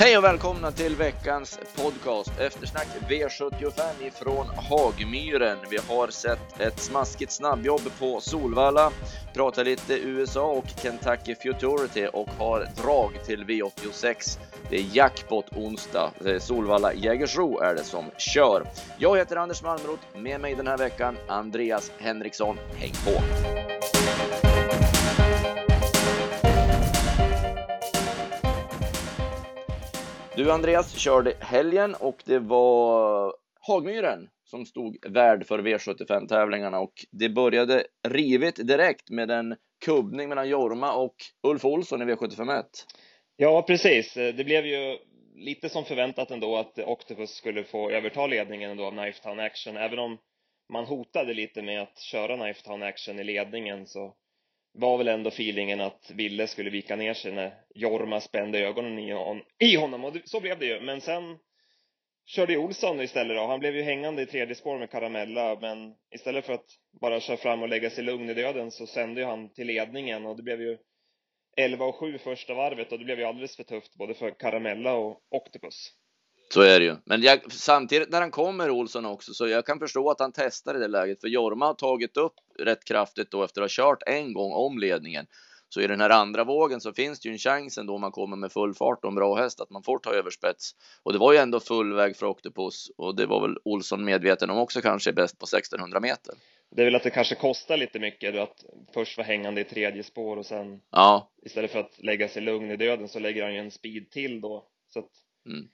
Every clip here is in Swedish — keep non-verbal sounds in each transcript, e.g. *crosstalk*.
Hej och välkomna till veckans podcast Eftersnack V75 ifrån Hagmyren. Vi har sett ett smaskigt snabbjobb på Solvalla, pratar lite USA och Kentucky Futurity och har drag till V86. Det är jackpot onsdag. Solvalla Jägersro är det som kör. Jag heter Anders Malmroth, med mig den här veckan Andreas Henriksson. Häng på! Du Andreas körde helgen och det var Hagmyren som stod värd för V75 tävlingarna och det började rivigt direkt med en kubbning mellan Jorma och Ulf Olsson i V751. Ja, precis. Det blev ju lite som förväntat ändå att Octopus skulle få överta ledningen ändå av Knifetown Action. Även om man hotade lite med att köra Knifetown Action i ledningen så var väl ändå feelingen att Ville skulle vika ner sig när Jorma spände ögonen i, hon, i honom och så blev det ju. Men sen körde ju Olsson istället då. Han blev ju hängande i tredje spår med Caramella men istället för att bara köra fram och lägga sig lugn i döden så sände ju han till ledningen och det blev ju 11 och 7 första varvet och det blev ju alldeles för tufft både för Caramella och Octopus. Så är det ju. Men jag, samtidigt när han kommer Olsson också, så jag kan förstå att han testar i det läget, för Jorma har tagit upp rätt kraftigt då efter att ha kört en gång om ledningen. Så i den här andra vågen så finns det ju en chans ändå om man kommer med full fart och en bra häst att man får ta över spets. Och det var ju ändå full väg för Octopus och det var väl Olsson medveten om också kanske bäst på 1600 meter. Det är väl att det kanske kostar lite mycket att först vara hängande i tredje spår och sen ja. istället för att lägga sig lugn i döden så lägger han ju en speed till då. Så att mm.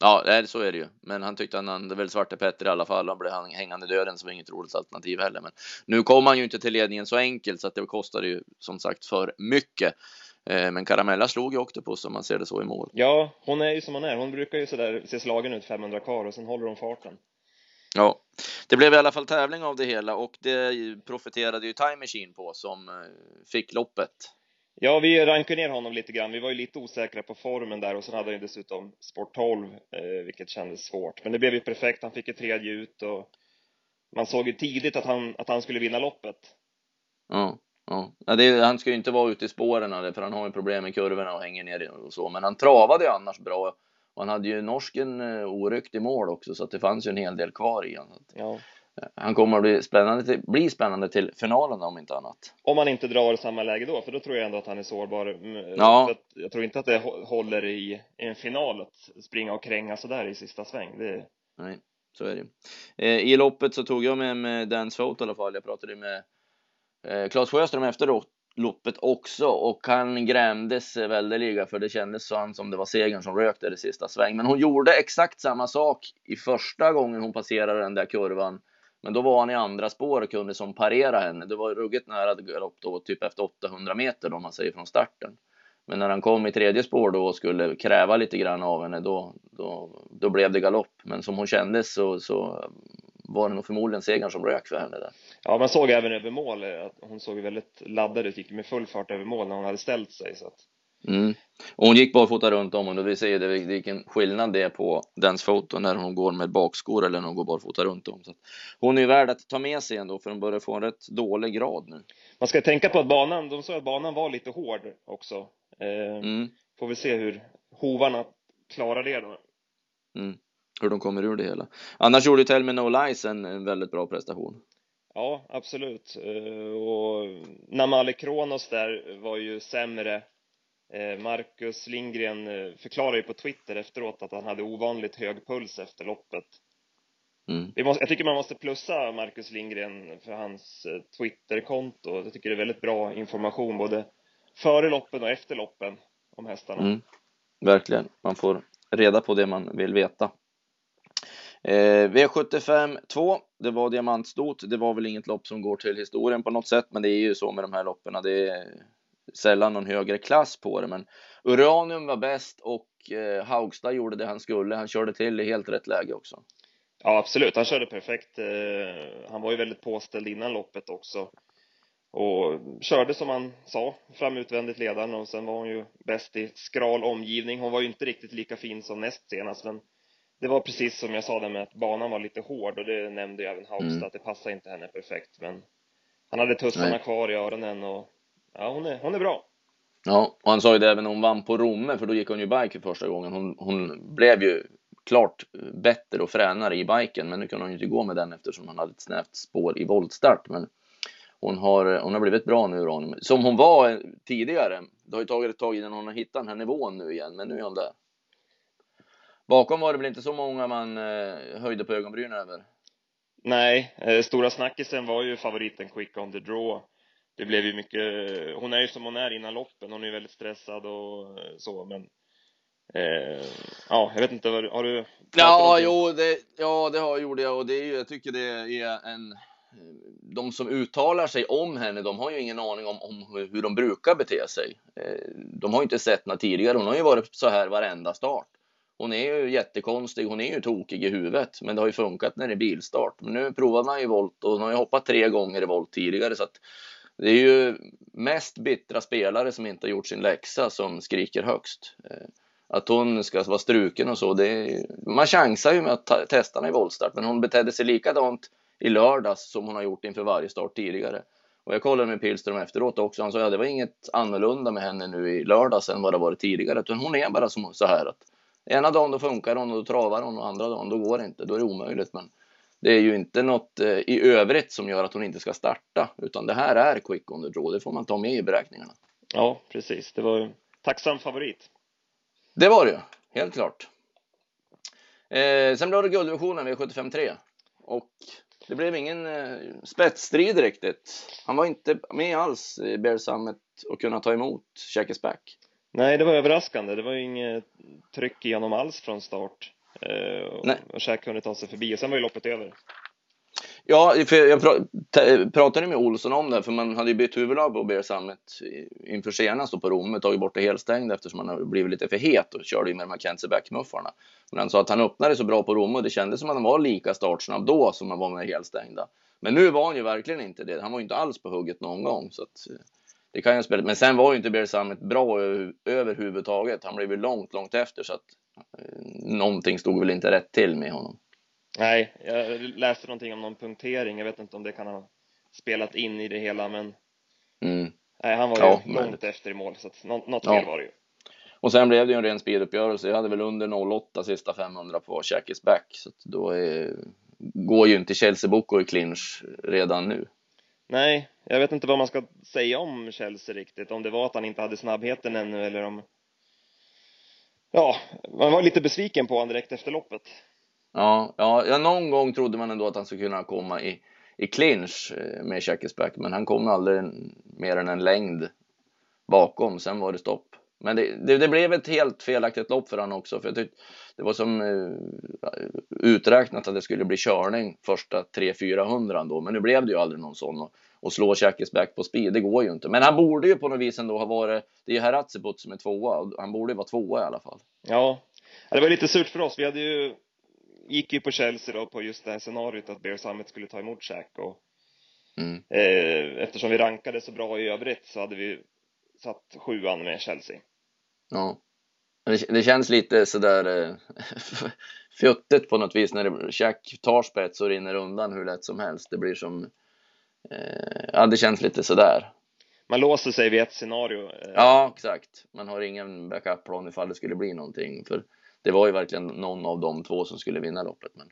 Ja, så är det ju. Men han tyckte han hade väl Svarte Petter i alla fall. Han blev hängande döden som var inget roligt alternativ heller. Men nu kom han ju inte till ledningen så enkelt så att det kostade ju som sagt för mycket. Eh, men Caramella slog ju Octopus om man ser det så i mål. Ja, hon är ju som hon är. Hon brukar ju sådär se slagen ut 500 kvar och sen håller hon farten. Ja, det blev i alla fall tävling av det hela och det profiterade ju Time Machine på som eh, fick loppet. Ja, vi rankade ner honom lite grann. Vi var ju lite osäkra på formen där och sen hade han ju dessutom Sport 12, eh, vilket kändes svårt. Men det blev ju perfekt. Han fick ett tredje ut och man såg ju tidigt att han, att han skulle vinna loppet. Ja, ja. ja det, han ska ju inte vara ute i spåren för han har ju problem med kurvorna och hänger ner och så. Men han travade ju annars bra och han hade ju norsken eh, oryckt i mål också så att det fanns ju en hel del kvar i honom. Ja han kommer att bli spännande, till, bli spännande till finalen om inte annat. Om han inte drar samma läge då, för då tror jag ändå att han är sårbar. Mm, ja. Jag tror inte att det håller i en final att springa och kränga sådär i sista sväng. Det... Nej, så är det. Eh, I loppet så tog jag med mig Dance Foat i alla fall. Jag pratade med eh, Claes Sjöström efter loppet också och han grämdes väldeliga för det kändes så som det var segern som rök där i sista sväng. Men hon gjorde exakt samma sak i första gången hon passerade den där kurvan men då var han i andra spår och kunde som parera henne. Det var ruggigt nära galopp då, typ efter 800 meter om man säger från starten. Men när han kom i tredje spår då och skulle kräva lite grann av henne, då, då, då blev det galopp. Men som hon kändes så, så var det nog förmodligen segern som rök för henne där. Ja, man såg även över mål eh, att hon såg väldigt laddad ut, gick med full fart över mål när hon hade ställt sig. Så att... Mm. Och hon gick barfota runt om och vi ser det, vilken skillnad det är på dens foto när hon går med bakskor eller när hon går barfota runt om. Så hon är ju värd att ta med sig ändå för hon börjar få en rätt dålig grad nu. Man ska tänka på att banan, de sa att banan var lite hård också. Eh, mm. Får vi se hur hovarna klarar det då. Mm. Hur de kommer ur det hela. Annars gjorde Tell Me No Lies en, en väldigt bra prestation. Ja, absolut. Eh, och Namale Kronos där var ju sämre Marcus Lindgren eh, förklarade ju på Twitter efteråt att han hade ovanligt hög puls efter loppet. Mm. Jag tycker man måste plussa Marcus Lindgren för hans eh, Twitterkonto. Jag tycker det är väldigt bra information både före loppen och efter loppen om hästarna. Mm. Verkligen, man får reda på det man vill veta. Eh, V75 2, det var diamantstot. Det var väl inget lopp som går till historien på något sätt, men det är ju så med de här loppen. Det är sällan någon högre klass på det, men Uranium var bäst och eh, Haugstad gjorde det han skulle. Han körde till i helt rätt läge också. Ja, absolut. Han körde perfekt. Eh, han var ju väldigt påställd innan loppet också och körde som han sa, fram utvändigt ledaren och sen var hon ju bäst i skral omgivning. Hon var ju inte riktigt lika fin som näst senast, men det var precis som jag sa där med att banan var lite hård och det nämnde ju även Haugstad mm. att det passade inte henne perfekt, men han hade tussarna kvar i öronen och Ja, hon är, hon är bra. Ja, och han sa ju det även när hon vann på Romme, för då gick hon ju bike för första gången. Hon, hon blev ju klart bättre och fränare i biken, men nu kunde hon ju inte gå med den eftersom hon hade ett snävt spår i voltstart. Men hon har, hon har blivit bra nu då, som hon var tidigare. Det har ju tagit ett tag innan hon har hittat den här nivån nu igen, men nu är hon där. Bakom var det väl inte så många man eh, höjde på ögonbrynen över? Nej, eh, stora snackisen var ju favoriten Quick on the draw. Det blev ju mycket, hon är ju som hon är innan loppen, hon är ju väldigt stressad och så, men eh, ja, jag vet inte, har du? Ja, jo, det, ja, det har, gjorde jag och det är ju, jag tycker det är en de som uttalar sig om henne, de har ju ingen aning om, om hur de brukar bete sig. Eh, de har ju inte sett henne tidigare. Hon har ju varit så här varenda start. Hon är ju jättekonstig. Hon är ju tokig i huvudet, men det har ju funkat när det är bilstart. Men nu provar man ju volt och hon har ju hoppat tre gånger i volt tidigare så att det är ju mest bittra spelare som inte har gjort sin läxa som skriker högst. Eh, att hon ska vara struken och så, det är, man chansar ju med att testa henne i voltstart, men hon betedde sig likadant i lördags som hon har gjort inför varje start tidigare. Och jag kollade med Pilström efteråt också. Han sa ja, det var inget annorlunda med henne nu i lördags än vad det varit tidigare. Utan hon är bara som så här att ena dagen då funkar hon och då travar hon och andra dagen då går det inte. Då är det omöjligt. Men det är ju inte något eh, i övrigt som gör att hon inte ska starta. Utan det här är quick on the draw. Det får man ta med i beräkningarna. Ja, precis. Det var tacksam favorit. Det var det ju, helt klart. Eh, sen blev det gulddivisionen V753. Och det blev ingen eh, spetsstrid riktigt. Han var inte med alls i Bear Summit och kunna ta emot Checkers back. Nej, det var överraskande. Det var ju inget tryck igenom alls från start. Eh, Nej. och Check kunde ta sig förbi och sen var ju loppet över. Ja, för jag pratade med Olsson om det, för man hade ju bytt huvudlag på Bear Summit inför senast och på Romme, tagit bort det helstängda eftersom man har blivit lite för het och körde ju med Mackenzie Back-muffarna. Men han sa att han öppnade så bra på Romme och det kändes som att han var lika startsnabb då som han var med helstängda. Men nu var han ju verkligen inte det. Han var ju inte alls på hugget någon gång. Så att, eh, det kan jag spela. Men sen var ju inte Bear Summit bra överhuvudtaget. Han blev ju långt, långt efter så att någonting stod väl inte rätt till med honom. Nej, jag läste någonting om någon punktering. Jag vet inte om det kan ha spelat in i det hela, men mm. nej, han var ju ja, långt men... efter i mål, så att något, något ja. fel var det ju. Och sen blev det ju en ren speeduppgörelse. Jag hade väl under 08 sista 500 på Shackis back, så då är, går ju inte Chelsea Boko i clinch redan nu. Nej, jag vet inte vad man ska säga om Chelsea riktigt, om det var att han inte hade snabbheten ännu eller om Ja, man var lite besviken på honom direkt efter loppet. Ja, ja, ja, någon gång trodde man ändå att han skulle kunna komma i, i clinch eh, med Checkesback, men han kom aldrig mer än en längd bakom. Sen var det stopp. Men det, det, det, blev ett helt felaktigt lopp för honom också, för jag tyckte det var som eh, uträknat att det skulle bli körning första 300-400 då, men nu blev det ju aldrig någon sån. Och, och slå Checkesback på speed, det går ju inte. Men han borde ju på något vis ändå ha varit, det är ju Haratsiput som är tvåa, han borde ju vara tvåa i alla fall. Ja, det var lite surt för oss. Vi hade ju gick ju på Chelsea då på just det här scenariot att Bear Summit skulle ta emot Shaq och mm. eh, eftersom vi rankade så bra i övrigt så hade vi satt sjuan med Chelsea. Ja. Det, det känns lite sådär eh, *laughs* fjuttigt på något vis när Shaq tar spets och rinner undan hur lätt som helst. Det blir som, ja det känns lite sådär. Man låser sig vid ett scenario. Eh. Ja, exakt. Man har ingen backup-plan ifall det skulle bli någonting. För det var ju verkligen någon av de två som skulle vinna loppet. Men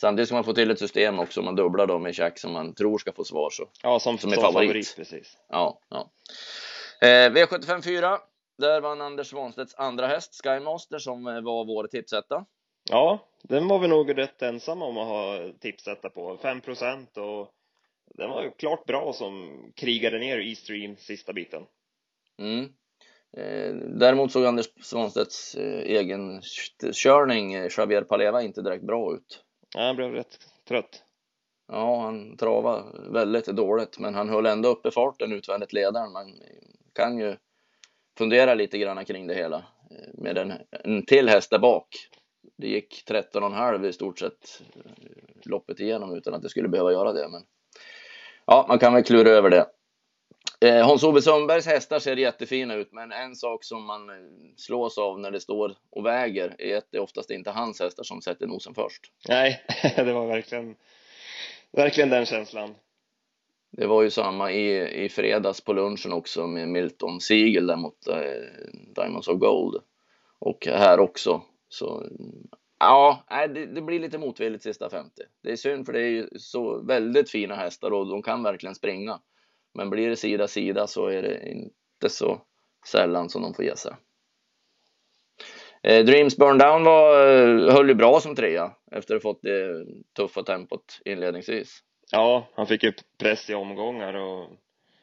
samtidigt ska man få till ett system också. Man dubblar dem med check som man tror ska få svar. Så, ja, som, som, är som favorit. favorit. precis. Ja, ja. Eh, V75 4. Där vann Anders Svanstedts andra häst, Skymaster, som eh, var vår tipsetta. Ja, den var vi nog rätt ensamma om att ha tipsetta på. 5 procent och den var ju klart bra som krigade ner i Stream sista biten. Mm. Eh, däremot såg Anders Svanstedts eh, egen körning, eh, Javier Paleva, inte direkt bra ut. Ja, han blev rätt trött. Ja, han travade väldigt dåligt, men han höll ändå uppe farten utvändigt ledaren. Man kan ju fundera lite grann kring det hela med en, en till häst där bak. Det gick 13,5 i stort sett loppet igenom utan att det skulle behöva göra det. Men ja, man kan väl klura över det. Eh, Hans-Ove Sundbergs hästar ser jättefina ut, men en sak som man eh, slås av när det står och väger är att det oftast inte är hans hästar som sätter nosen först. Nej, *laughs* det var verkligen, verkligen den känslan. Det var ju samma i, i fredags på lunchen också med Milton Siegel där mot eh, Diamonds of Gold. Och här också. Så ja, det, det blir lite motvilligt sista 50. Det är synd för det är ju så väldigt fina hästar och de kan verkligen springa. Men blir det sida sida så är det inte så sällan som de får ge sig. Eh, Dreams Burn Down var, eh, höll ju bra som trea efter att ha fått det tuffa tempot inledningsvis. Ja, han fick ju press i omgångar och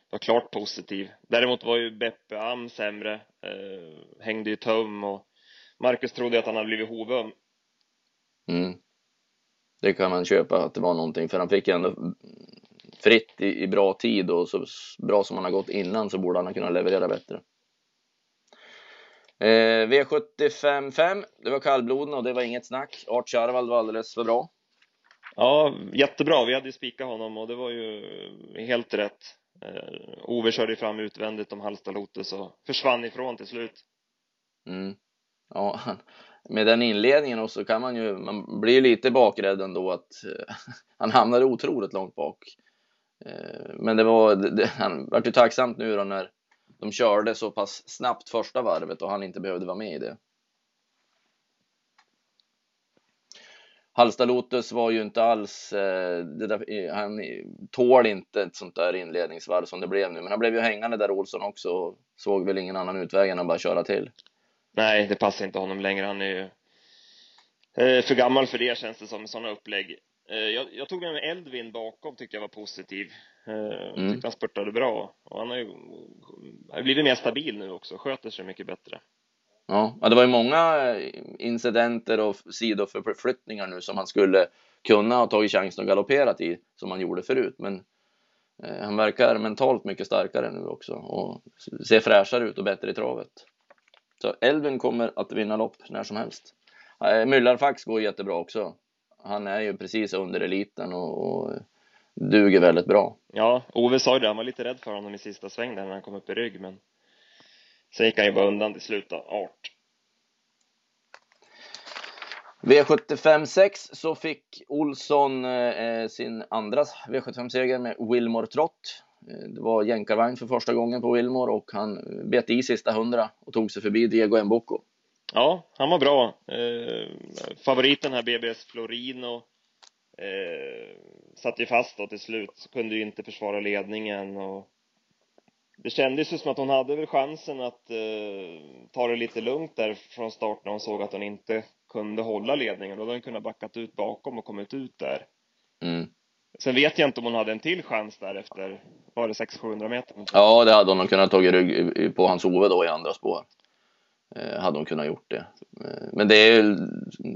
var klart positiv. Däremot var ju Beppe Am sämre, eh, hängde ju tum och Marcus trodde att han hade blivit hovöm. Mm. Det kan man köpa att det var någonting, för han fick ändå fritt i, i bra tid och så bra som han har gått innan så borde han kunna leverera bättre. Eh, V75 5, det var kallbloden och det var inget snack. Art Charvald var alldeles för bra. Ja, jättebra. Vi hade ju spikat honom och det var ju helt rätt. Eh, Ove körde fram utvändigt om Halsta Lotus och försvann ifrån till slut. Mm. Ja, med den inledningen och så kan man ju, man blir lite bakrädd ändå att eh, *laughs* han hamnade otroligt långt bak. Eh, men det var, det, han vart ju tacksamt nu då när de körde så pass snabbt första varvet och han inte behövde vara med i det. Halsta Lotus var ju inte alls, eh, där, han tål inte ett sånt där inledningsvarv som det blev nu, men han blev ju hängande där Olsson också och såg väl ingen annan utväg än att bara köra till. Nej, det passar inte honom längre. Han är ju eh, för gammal för det känns det som, sådana upplägg. Eh, jag, jag, tog med mig Eldvin bakom, tyckte jag var positiv. Mm. Tyckte han spurtade bra. Och han har ju har blivit mer stabil nu också, sköter sig mycket bättre. Ja, det var ju många incidenter och sidoförflyttningar nu som han skulle kunna ha tagit chansen och galopperat i som han gjorde förut. Men eh, han verkar mentalt mycket starkare nu också och ser fräschare ut och bättre i travet. Så Elvin kommer att vinna lopp när som helst. Eh, Myllarfax går jättebra också. Han är ju precis under eliten och, och duger väldigt bra. Ja, Ove sa ju det, han var lite rädd för honom i sista sväng där när han kom upp i rygg, men sen gick han ju bara undan till slut då, art. V75 6 så fick Olsson eh, sin andra V75-seger med Wilmore Trott. Eh, det var jänkarvagn för första gången på Wilmore och han bet i sista hundra och tog sig förbi Diego Mbocco. Ja, han var bra. Eh, favoriten här, BBS Florino, eh, satt ju fast då till slut, kunde ju inte försvara ledningen och det kändes ju som att hon hade väl chansen att eh, ta det lite lugnt där från start när hon såg att hon inte kunde hålla ledningen. Då hade hon kunnat backat ut bakom och kommit ut där. Mm. Sen vet jag inte om hon hade en till chans där efter, var det 600-700 meter? Ja, det hade hon kunnat tagit rygg på hans Ove då i andra spår. Eh, hade hon kunnat gjort det. Eh, men det är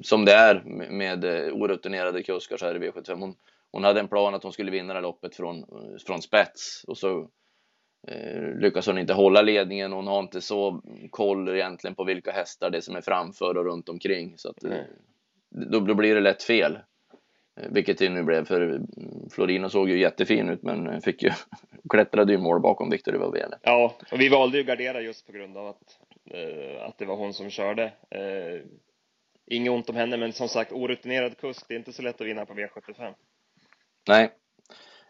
som det är med eh, orutinerade kuskar så här i V75. Hon, hon hade en plan att hon skulle vinna det loppet från, från spets och så eh, lyckas hon inte hålla ledningen. Hon har inte så koll egentligen på vilka hästar det är som är framför och runt omkring så att mm. då, då blir det lätt fel. Vilket det nu blev för Florino såg ju jättefin ut men fick ju *laughs* klättrade ju mål bakom Victor Ivavele. Ja, och vi valde ju gardera just på grund av att Eh, att det var hon som körde. Eh, inget ont om henne, men som sagt orutinerad kusk, det är inte så lätt att vinna på V75. Nej.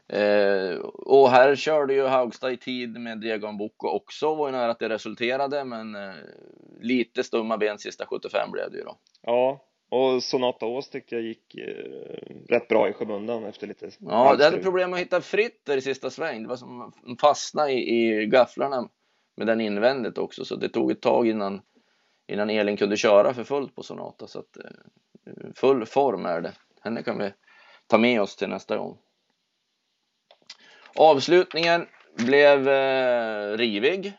Eh, och här körde ju Haugstad i tid med Diego Bocco också, var ju nära att det resulterade, men eh, lite stumma ben sista 75 blev det ju då. Ja, och Sonata Ås tyckte jag gick eh, rätt bra i skymundan efter lite Ja, det hade problem att hitta fritt där i sista sväng. Det var som fastna i, i gafflarna med den invändigt också så det tog ett tag innan innan Elin kunde köra för fullt på Sonata så att eh, full form är det. Henne kan vi ta med oss till nästa gång. Avslutningen blev eh, rivig.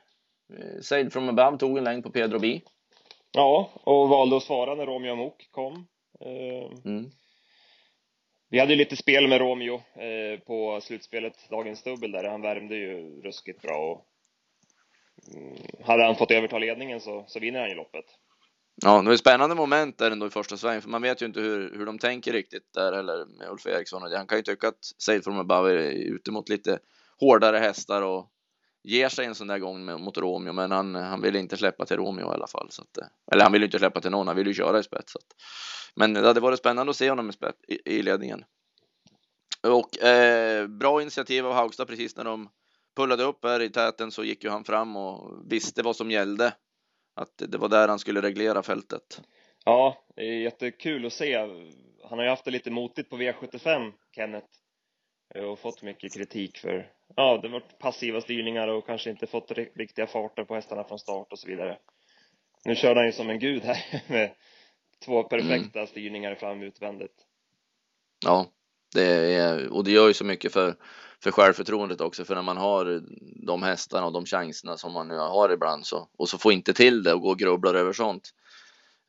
Eh, Sail from above tog en längd på Pedro B. Ja, och valde att svara när Romeo Mok kom. Eh, mm. Vi hade lite spel med Romeo eh, på slutspelet, dagens dubbel där. Han värmde ju ruskigt bra och Mm, hade han fått överta ledningen så, så vinner han ju loppet. Ja, det var ett spännande moment där ändå i första svängen, för man vet ju inte hur, hur de tänker riktigt där eller med Ulf Eriksson. Och han kan ju tycka att from above är ute mot lite hårdare hästar och ger sig en sån där gång med, mot Romeo, men han, han vill inte släppa till Romeo i alla fall. Så att, eh, eller han vill inte släppa till någon, han vill ju köra i spets. Så att, men det hade varit spännande att se honom i, spets, i, i ledningen. Och eh, bra initiativ av Haugstad precis när de pullade upp här i täten så gick ju han fram och visste vad som gällde. Att det var där han skulle reglera fältet. Ja, det är jättekul att se. Han har ju haft det lite motigt på V75, Kenneth. Och fått mycket kritik för, ja, det varit passiva styrningar och kanske inte fått riktiga farter på hästarna från start och så vidare. Nu kör han ju som en gud här *laughs* med två perfekta mm. styrningar fram utvändigt. Ja, det är, och det gör ju så mycket för, för självförtroendet också, för när man har de hästarna och de chanserna som man nu har ibland så, och så får inte till det och gå och grubblar över sånt.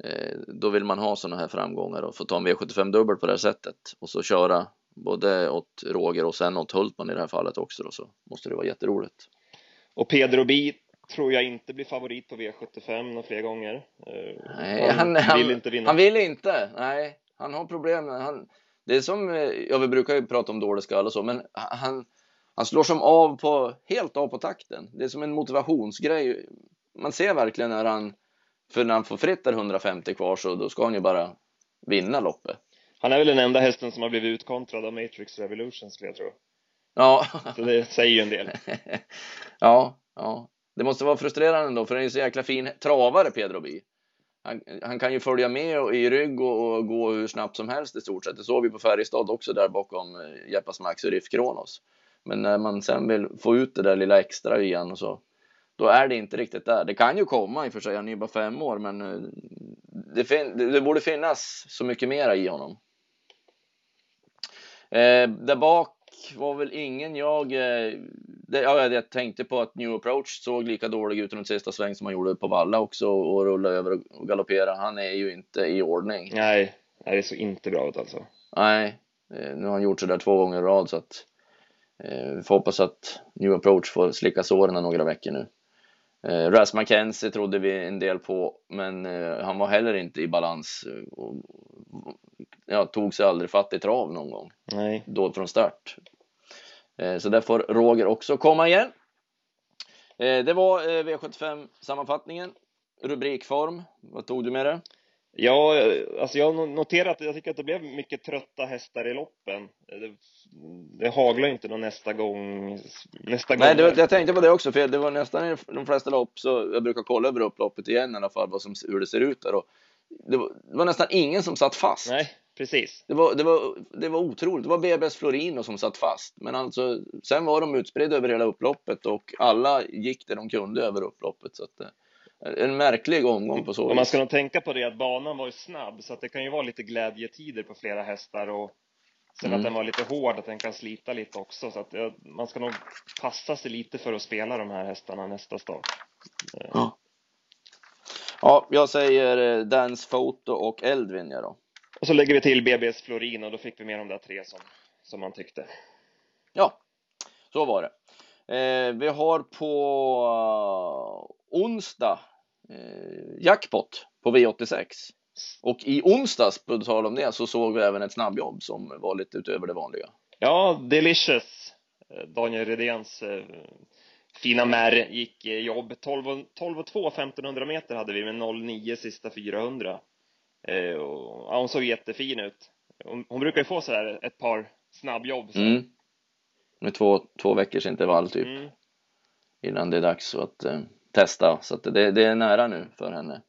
Eh, då vill man ha sådana här framgångar och få ta en V75 dubbel på det här sättet och så köra både åt Roger och sen åt Hultman i det här fallet också då, så måste det vara jätteroligt. Och Pedro Bi tror jag inte blir favorit på V75 några fler gånger. Eh, nej, han, han, vill inte vinna. Han vill inte. Nej, han har problem. Han, det är som, eh, ja vi brukar ju prata om dålig skall och så, men han, han slår som av på, helt av på takten. Det är som en motivationsgrej. Man ser verkligen när han, för när han får fritt där 150 kvar så då ska han ju bara vinna loppet. Han är väl den enda hästen som har blivit utkontrad av Matrix Revolution skulle jag tro. Ja. *laughs* Så det säger ju en del. *laughs* ja, ja. Det måste vara frustrerande ändå, för han är ju så jäkla fin travare, Pedro Bi. Han, han, kan ju följa med i rygg och, och, gå hur snabbt som helst i stort sett. Det såg vi på Färjestad också där bakom eh, Jeppas Max och Riff Kronos. Men när man sen vill få ut det där lilla extra igen och så, då är det inte riktigt där. Det kan ju komma i och för sig, han är ju bara fem år, men eh, det, det borde finnas så mycket mera i honom. Eh, där bak var väl ingen jag... Eh, det, ja, jag tänkte på att New Approach såg lika dålig ut runt sista sväng som han gjorde på Valla också och rulla över och galoppera. Han är ju inte i ordning. Nej, det såg inte bra ut alltså. Nej, eh, nu har han gjort så där två gånger i rad så att eh, vi får hoppas att New Approach får slicka såren några veckor nu. Eh, Ras McKenzie trodde vi en del på, men eh, han var heller inte i balans. Och, ja, tog sig aldrig fatt i trav någon gång. Nej. Då från start. Eh, så där får Roger också komma igen. Eh, det var eh, V75 sammanfattningen. Rubrikform. Vad tog du med det? Ja, alltså jag har noterat, jag tycker att det blev mycket trötta hästar i loppen. Det, det haglar inte någon nästa gång. Nästa Nej, gång. Det, jag tänkte på det också, för det var nästan i de flesta lopp så jag brukar kolla över upploppet igen i alla fall, vad som, hur det ser ut där. Och det, var, det var nästan ingen som satt fast. Nej, precis. Det var, det var, det var otroligt. Det var BBS Florino som satt fast, men alltså sen var de utspridda över hela upploppet och alla gick det de kunde över upploppet. Så att, eh, en märklig omgång på så vis. Man ska nog tänka på det att banan var ju snabb så att det kan ju vara lite glädjetider på flera hästar och sen mm. att den var lite hård, att den kan slita lite också så att man ska nog passa sig lite för att spela de här hästarna nästa start. Ja. Ja, jag säger eh, Dance Photo och Eldvin ja då. Och så lägger vi till BBS Florin och då fick vi med de där tre som, som man tyckte. Ja, så var det. Eh, vi har på uh, onsdag eh, jackpot på V86. Och i onsdags, på tal om det, så såg vi även ett snabbjobb som var lite utöver det vanliga. Ja, Delicious, eh, Daniel Redéns eh, fina märr gick jobb 12 och, 12 och 2 1500 meter hade vi med 09 sista 400 eh, och, ja, hon såg jättefin ut hon, hon brukar ju få så här ett par snabbjobb så. Mm. med två, två veckors intervall typ mm. innan det är dags att eh, testa så det, det är nära nu för henne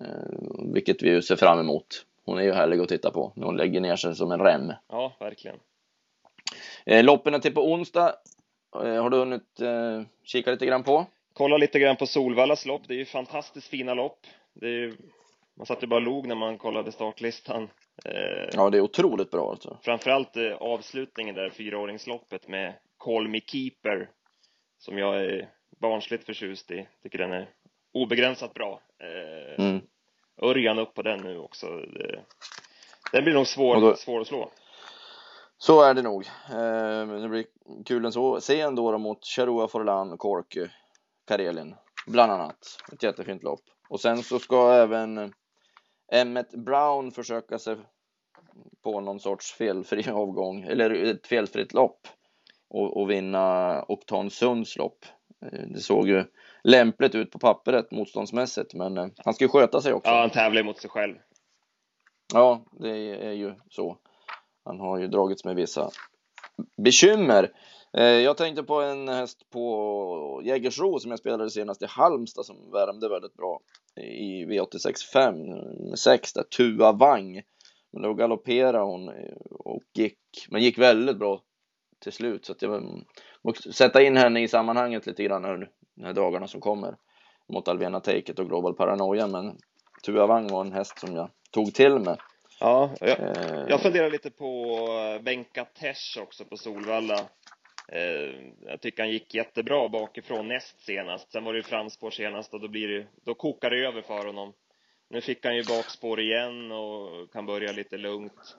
eh, vilket vi ju ser fram emot hon är ju härlig att titta på när hon lägger ner sig som en rem ja verkligen eh, loppen till på onsdag Eh, har du hunnit eh, kika lite grann på? Kolla lite grann på Solvallas lopp. Det är ju fantastiskt fina lopp. Det är ju, man satt ju bara log när man kollade startlistan. Eh, ja, det är otroligt bra alltså. Framförallt eh, avslutningen där, fyraåringsloppet med Call Me Keeper, som jag är barnsligt förtjust i. Tycker den är obegränsat bra. Eh, mm. Örjan upp på den nu också. Det, den blir nog svår, då, svår att slå. Så är det nog. Eh, det blir kul att se ändå mot Charua Forlan och Corky Karelin, bland annat. Ett jättefint lopp. Och sen så ska även Emmet Brown försöka sig på någon sorts felfri avgång, eller ett felfritt lopp och, och vinna Oktan Sunds lopp. Eh, det såg ju lämpligt ut på pappret motståndsmässigt, men eh, han ska ju sköta sig också. Ja, han tävlar mot sig själv. Ja, det är ju så. Han har ju dragits med vissa bekymmer. Eh, jag tänkte på en häst på Jägersro som jag spelade senast i Halmstad som värmde väldigt bra i V86 5 med 6 där, Tua Wang. Men då galopperade hon och gick, men gick väldigt bra till slut så att jag måste sätta in henne i sammanhanget lite grann här, de här dagarna som kommer mot Alvena Take It och Global Paranoia men Tua Wang var en häst som jag tog till mig. Ja, jag, eh. jag funderar lite på Benka Tesh också på Solvalla. Eh, jag tycker han gick jättebra bakifrån näst senast. Sen var det ju framspår senast och då blir det, då kokar det över för honom. Nu fick han ju bakspår igen och kan börja lite lugnt.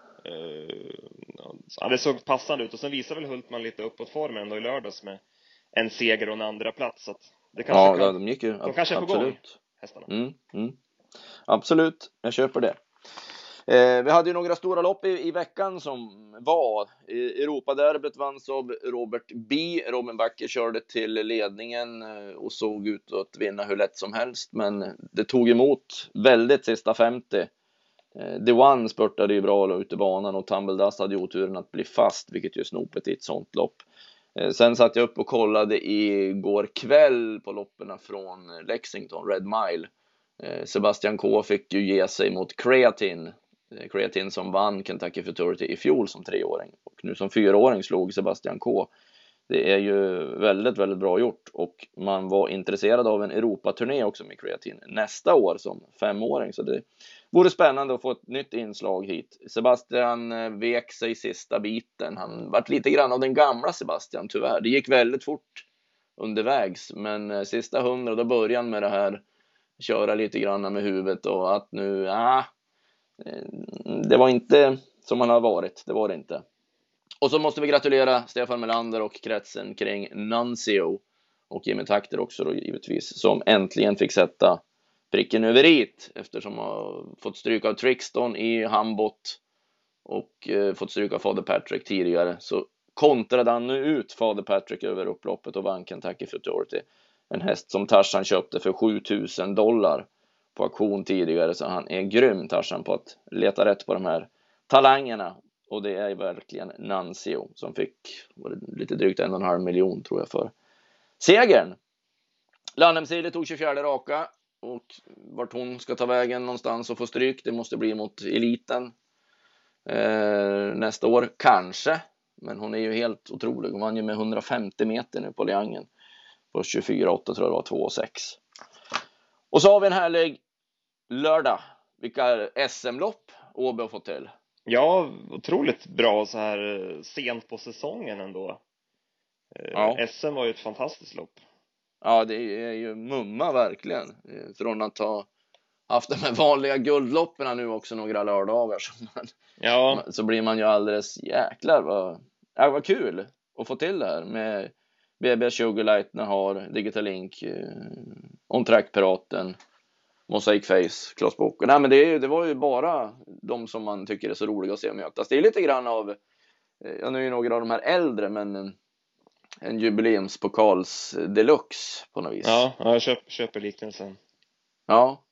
Ja, det såg passande ut och sen visar väl Hultman lite uppåt formen ändå i lördags med en seger och en andra plats så att det kanske ja, kan, de gick ju. De kanske är på gång, hästarna. Mm, mm. Absolut, jag köper det. Eh, vi hade ju några stora lopp i, i veckan som var. Europaderbyt vanns av Robert B. Robin Backe körde till ledningen eh, och såg ut att vinna hur lätt som helst, men det tog emot väldigt sista 50. Eh, The One spurtade ju bra ute i banan och Tumbledass hade ju oturen att bli fast, vilket ju snopet i ett sånt lopp. Eh, sen satt jag upp och kollade igår kväll på loppen från Lexington, Red Mile. Eh, Sebastian K fick ju ge sig mot Creatin, Creatin som vann Kentucky Futurity i fjol som treåring och nu som fyraåring slog Sebastian K. Det är ju väldigt, väldigt bra gjort och man var intresserad av en Europaturné också med Creatin nästa år som femåring så det vore spännande att få ett nytt inslag hit. Sebastian eh, vek sig sista biten. Han vart lite grann av den gamla Sebastian tyvärr. Det gick väldigt fort undervägs, men eh, sista hundra då började han med det här köra lite grann med huvudet och att nu, ah, eh, det var inte som han har varit, det var det inte. Och så måste vi gratulera Stefan Melander och kretsen kring Nuncio och Jimmy Takter också då givetvis, som äntligen fick sätta pricken över it eftersom han fått stryk av Trixton i handbott och eh, fått stryk av Fader Patrick tidigare så kontrade han nu ut Fader Patrick över upploppet och vann Kentucky Futurity. En häst som Tarzan köpte för 7000 dollar på auktion tidigare så han är grym Tarzan på att leta rätt på de här talangerna och det är verkligen Nancio som fick lite drygt en och en halv miljon tror jag för segern. Landhemsile tog 24 raka och vart hon ska ta vägen någonstans och få stryk, det måste bli mot eliten eh, nästa år, kanske. Men hon är ju helt otrolig. Hon vann ju med 150 meter nu på Liangen på 24,8 tror jag det var, 2 och 6. Och så har vi en härlig lördag. Vilka SM-lopp Åby har fått till. Ja, otroligt bra så här sent på säsongen ändå. Eh, ja. SM var ju ett fantastiskt lopp. Ja, det är ju mumma verkligen. Från att ha haft de här vanliga guldloppen nu också några lördagar så, man, ja. så blir man ju alldeles jäklar vad, ja, vad kul att få till det här med BB Sugarlight, har Digital Link, eh, On Track Piraten, Mosaic Face, Klas Bock. Nej men det, det var ju bara de som man tycker är så roliga att se mötas. Det är lite grann av, eh, ja nu är ju några av de här äldre men en jubileumspokals deluxe på något vis. Ja, jag köper, köper liknelsen. Ja,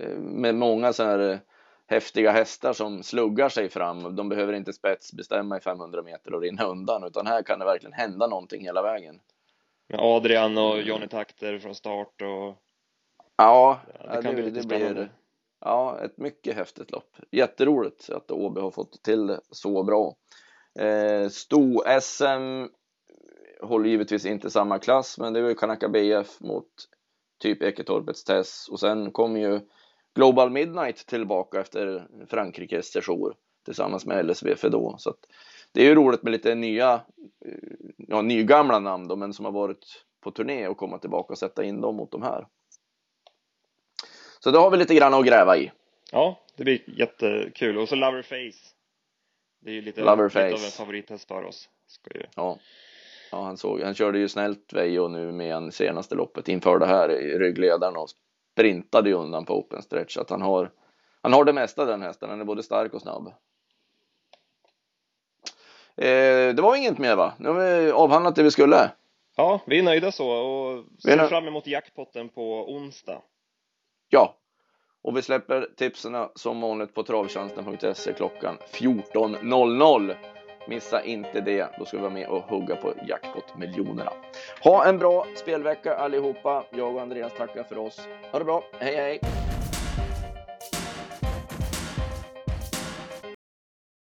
eh, med många så här häftiga hästar som sluggar sig fram. De behöver inte spetsbestämma i 500 meter och rinna undan, utan här kan det verkligen hända någonting hela vägen. Med Adrian och Johnny Takter från start och... Ja, det, kan det, bli det blir ja, ett mycket häftigt lopp. Jätteroligt att Åby har fått till det så bra. Eh, Sto-SM håller givetvis inte samma klass, men det var ju Kanaka BF mot typ Eketorpets Tess och sen kom ju Global Midnight tillbaka efter Frankrikes sejour tillsammans med LSV Fedå. Så att det är ju roligt med lite nya, eh, ja, nygamla namn då, men som har varit på turné och komma tillbaka och sätta in dem mot de här. Så då har vi lite grann att gräva i. Ja, det blir jättekul. Och så Loverface. Det är ju lite, lite av en favorithäst för oss. Ska ju... Ja. Ja, han såg, han körde ju snällt Vejo nu med senaste loppet inför det här i ryggledaren och sprintade ju undan på open stretch. Att han har, han har det mesta den hästen. Han är både stark och snabb. Eh, det var inget mer va? Nu har vi avhandlat det vi skulle. Ja, vi är nöjda så och ser fram emot jackpotten på onsdag. Ja, och vi släpper tipsen som vanligt på travtjänsten.se klockan 14.00. Missa inte det. Då ska vi vara med och hugga på jackpot-miljonerna. Ha en bra spelvecka allihopa. Jag och Andreas tackar för oss. Ha det bra. Hej hej!